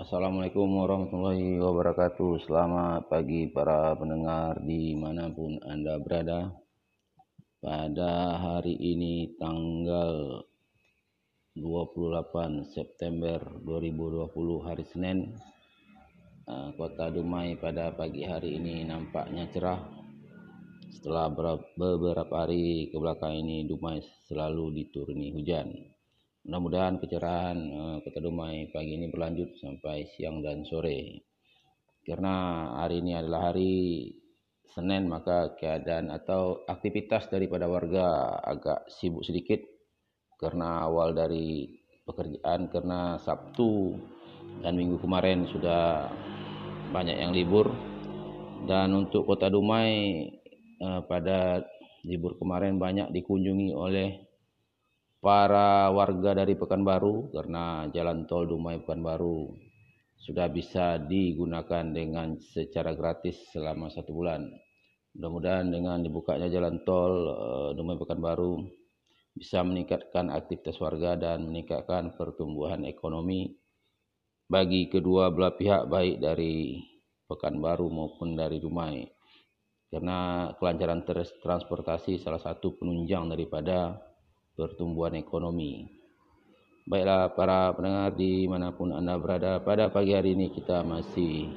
Assalamualaikum warahmatullahi wabarakatuh. Selamat pagi para pendengar di mana pun anda berada. Pada hari ini tanggal 28 September 2020 hari Senin eh, Kota Dumai pada pagi hari ini nampaknya cerah. Setelah beberapa hari ke belakang ini Dumai selalu dituruni hujan Mudah-mudahan kecerahan uh, Kota Dumai pagi ini berlanjut sampai siang dan sore. Karena hari ini adalah hari Senin maka keadaan atau aktivitas daripada warga agak sibuk sedikit karena awal dari pekerjaan karena Sabtu dan Minggu kemarin sudah banyak yang libur dan untuk Kota Dumai uh, pada libur kemarin banyak dikunjungi oleh para warga dari Pekanbaru karena jalan tol Dumai Pekanbaru sudah bisa digunakan dengan secara gratis selama satu bulan. Mudah-mudahan dengan dibukanya jalan tol uh, Dumai Pekanbaru bisa meningkatkan aktivitas warga dan meningkatkan pertumbuhan ekonomi bagi kedua belah pihak baik dari Pekanbaru maupun dari Dumai. Karena kelancaran transportasi salah satu penunjang daripada pertumbuhan ekonomi. Baiklah para pendengar di mana pun anda berada, pada pagi hari ini kita masih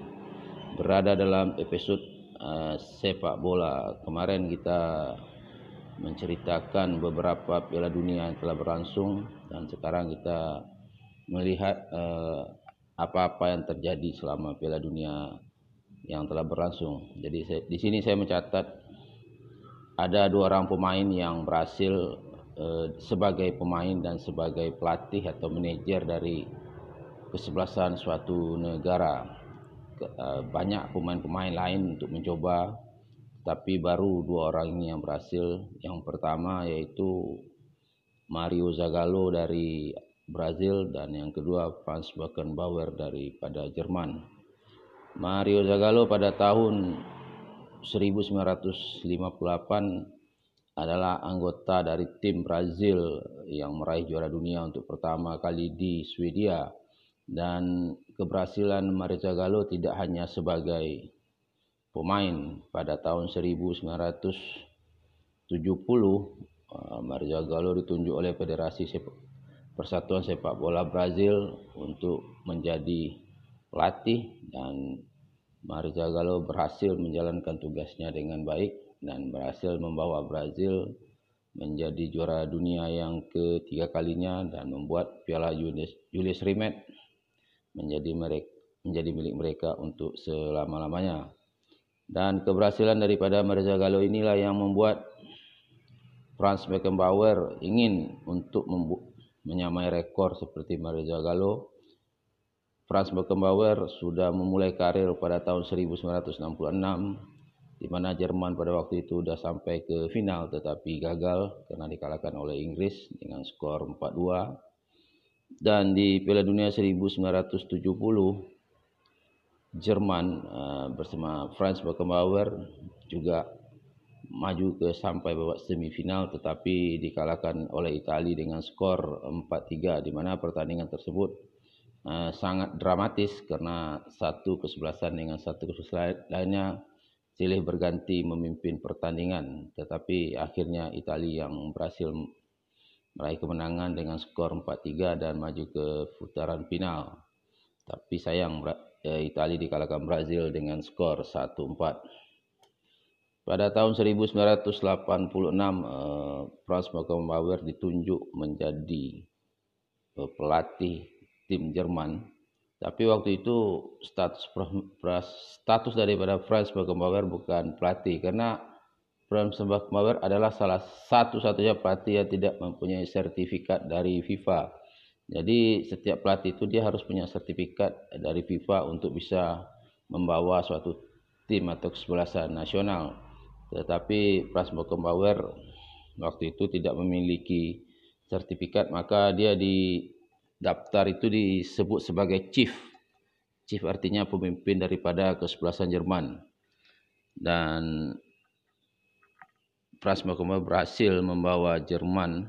berada dalam episod uh, sepak bola. Kemarin kita menceritakan beberapa piala dunia yang telah berlangsung dan sekarang kita melihat uh, apa-apa yang terjadi selama piala dunia yang telah berlangsung. Jadi saya, di sini saya mencatat ada dua orang pemain yang berhasil Eh, sebagai pemain dan sebagai pelatih atau manajer dari kesebelasan suatu negara. Eh, banyak pemain-pemain lain untuk mencoba, tapi baru dua orang ini yang berhasil. Yang pertama yaitu Mario Zagallo dari Brazil dan yang kedua Franz Beckenbauer daripada Jerman. Mario Zagallo pada tahun 1958 adalah anggota dari tim Brazil yang meraih juara dunia untuk pertama kali di Swedia. Dan keberhasilan Mario Zagallo tidak hanya sebagai pemain pada tahun 1970 uh, Mario Zagallo ditunjuk oleh Federasi Persatuan Sepak Bola Brazil untuk menjadi pelatih dan Mario Zagallo berhasil menjalankan tugasnya dengan baik dan berhasil membawa Brazil menjadi juara dunia yang ketiga kalinya dan membuat Piala Julius Rimet menjadi mereka menjadi milik mereka untuk selama-lamanya. Dan keberhasilan daripada Marisa Gallo inilah yang membuat Franz Beckenbauer ingin untuk menyamai rekor seperti Marisa Gallo. Franz Beckenbauer sudah memulai karir pada tahun 1966 di mana Jerman pada waktu itu sudah sampai ke final tetapi gagal karena dikalahkan oleh Inggris dengan skor 4-2 dan di Piala Dunia 1970 Jerman uh, bersama Franz Beckenbauer juga maju ke sampai babak semifinal tetapi dikalahkan oleh Italia dengan skor 4-3 di mana pertandingan tersebut uh, sangat dramatis karena satu kesebelasan dengan satu kesebelasan lainnya silih berganti memimpin pertandingan tetapi akhirnya Italia yang berhasil meraih kemenangan dengan skor 4-3 dan maju ke putaran final. Tapi sayang eh, Italia dikalahkan Brazil dengan skor 1-4. Pada tahun 1986 eh, Franz Beckenbauer ditunjuk menjadi eh, pelatih tim Jerman tapi waktu itu status status daripada Franz Beckenbauer bukan pelatih karena Franz Beckenbauer adalah salah satu-satunya pelatih yang tidak mempunyai sertifikat dari FIFA. Jadi setiap pelatih itu dia harus punya sertifikat dari FIFA untuk bisa membawa suatu tim atau kesebelasan nasional. Tetapi Franz Beckenbauer waktu itu tidak memiliki sertifikat maka dia di daftar itu disebut sebagai chief. Chief artinya pemimpin daripada kesebelasan Jerman. Dan Franz Beckenbauer berhasil membawa Jerman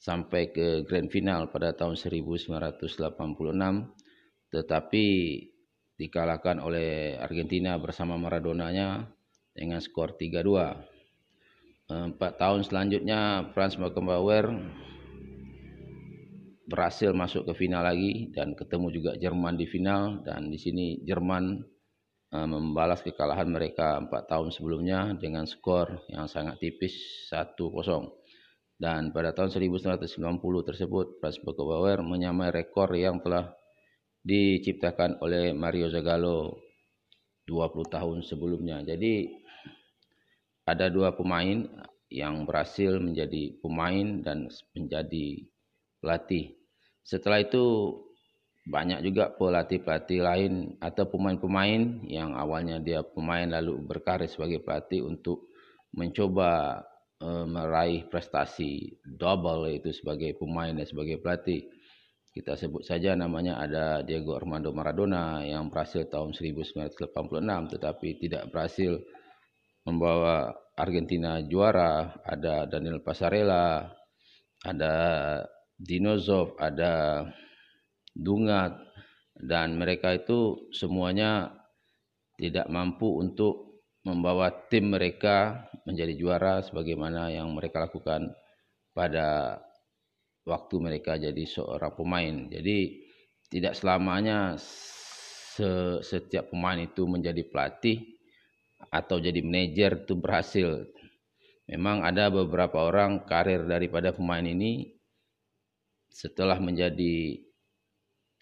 sampai ke grand final pada tahun 1986 tetapi dikalahkan oleh Argentina bersama Maradona-nya dengan skor 3-2. Empat tahun selanjutnya Franz Beckenbauer berhasil masuk ke final lagi dan ketemu juga Jerman di final. Dan di sini Jerman uh, membalas kekalahan mereka empat tahun sebelumnya dengan skor yang sangat tipis 1-0 dan pada tahun 1990 tersebut Franz Beckenbauer menyamai rekor yang telah diciptakan oleh Mario Zagallo 20 tahun sebelumnya. Jadi ada dua pemain yang berhasil menjadi pemain dan menjadi pelatih setelah itu banyak juga pelatih-pelatih lain atau pemain-pemain yang awalnya dia pemain lalu berkarir sebagai pelatih untuk mencoba uh, meraih prestasi double yaitu sebagai pemain dan sebagai pelatih. Kita sebut saja namanya ada Diego Armando Maradona yang berhasil tahun 1986 tetapi tidak berhasil membawa Argentina juara, ada Daniel Pasarella, ada Dinozov, ada Dungat, dan mereka itu semuanya tidak mampu untuk membawa tim mereka menjadi juara sebagaimana yang mereka lakukan pada waktu mereka jadi seorang pemain. Jadi tidak selamanya setiap pemain itu menjadi pelatih atau jadi manajer itu berhasil. Memang ada beberapa orang karir daripada pemain ini setelah menjadi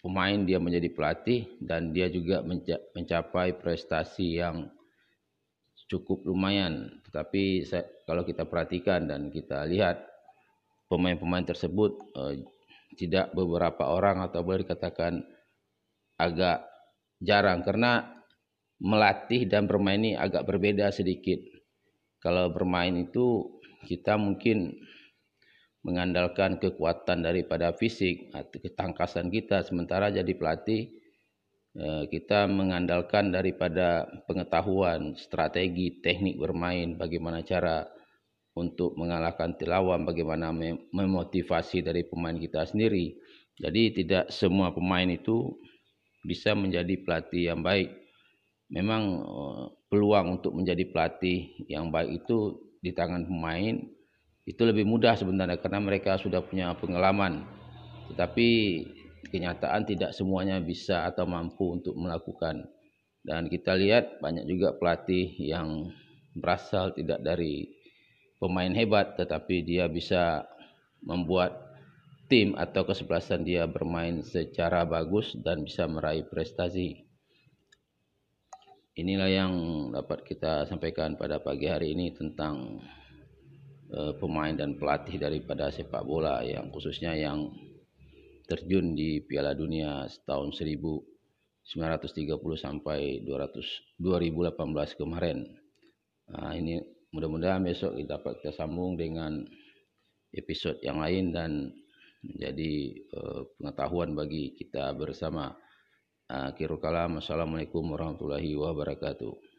pemain dia menjadi pelatih dan dia juga mencapai prestasi yang cukup lumayan. Tetapi kalau kita perhatikan dan kita lihat pemain-pemain tersebut eh, tidak beberapa orang atau boleh dikatakan agak jarang karena melatih dan bermain ini agak berbeda sedikit. Kalau bermain itu kita mungkin mengandalkan kekuatan daripada fisik atau ketangkasan kita. Sementara jadi pelatih eh, kita mengandalkan daripada pengetahuan strategi teknik bermain bagaimana cara untuk mengalahkan lawan bagaimana memotivasi dari pemain kita sendiri. Jadi tidak semua pemain itu bisa menjadi pelatih yang baik. Memang eh, peluang untuk menjadi pelatih yang baik itu di tangan pemain itu lebih mudah sebenarnya karena mereka sudah punya pengalaman. Tetapi kenyataan tidak semuanya bisa atau mampu untuk melakukan. Dan kita lihat banyak juga pelatih yang berasal tidak dari pemain hebat tetapi dia bisa membuat tim atau kesebelasan dia bermain secara bagus dan bisa meraih prestasi. Inilah yang dapat kita sampaikan pada pagi hari ini tentang Eh, pemain dan pelatih daripada sepak bola yang khususnya yang terjun di Piala Dunia tahun 1930 sampai 200 2018 kemarin. Nah, ini mudah-mudahan besok kita dapat kita sambung dengan episode yang lain dan menjadi uh, pengetahuan bagi kita bersama. Akhirul kalam. Assalamualaikum warahmatullahi wabarakatuh.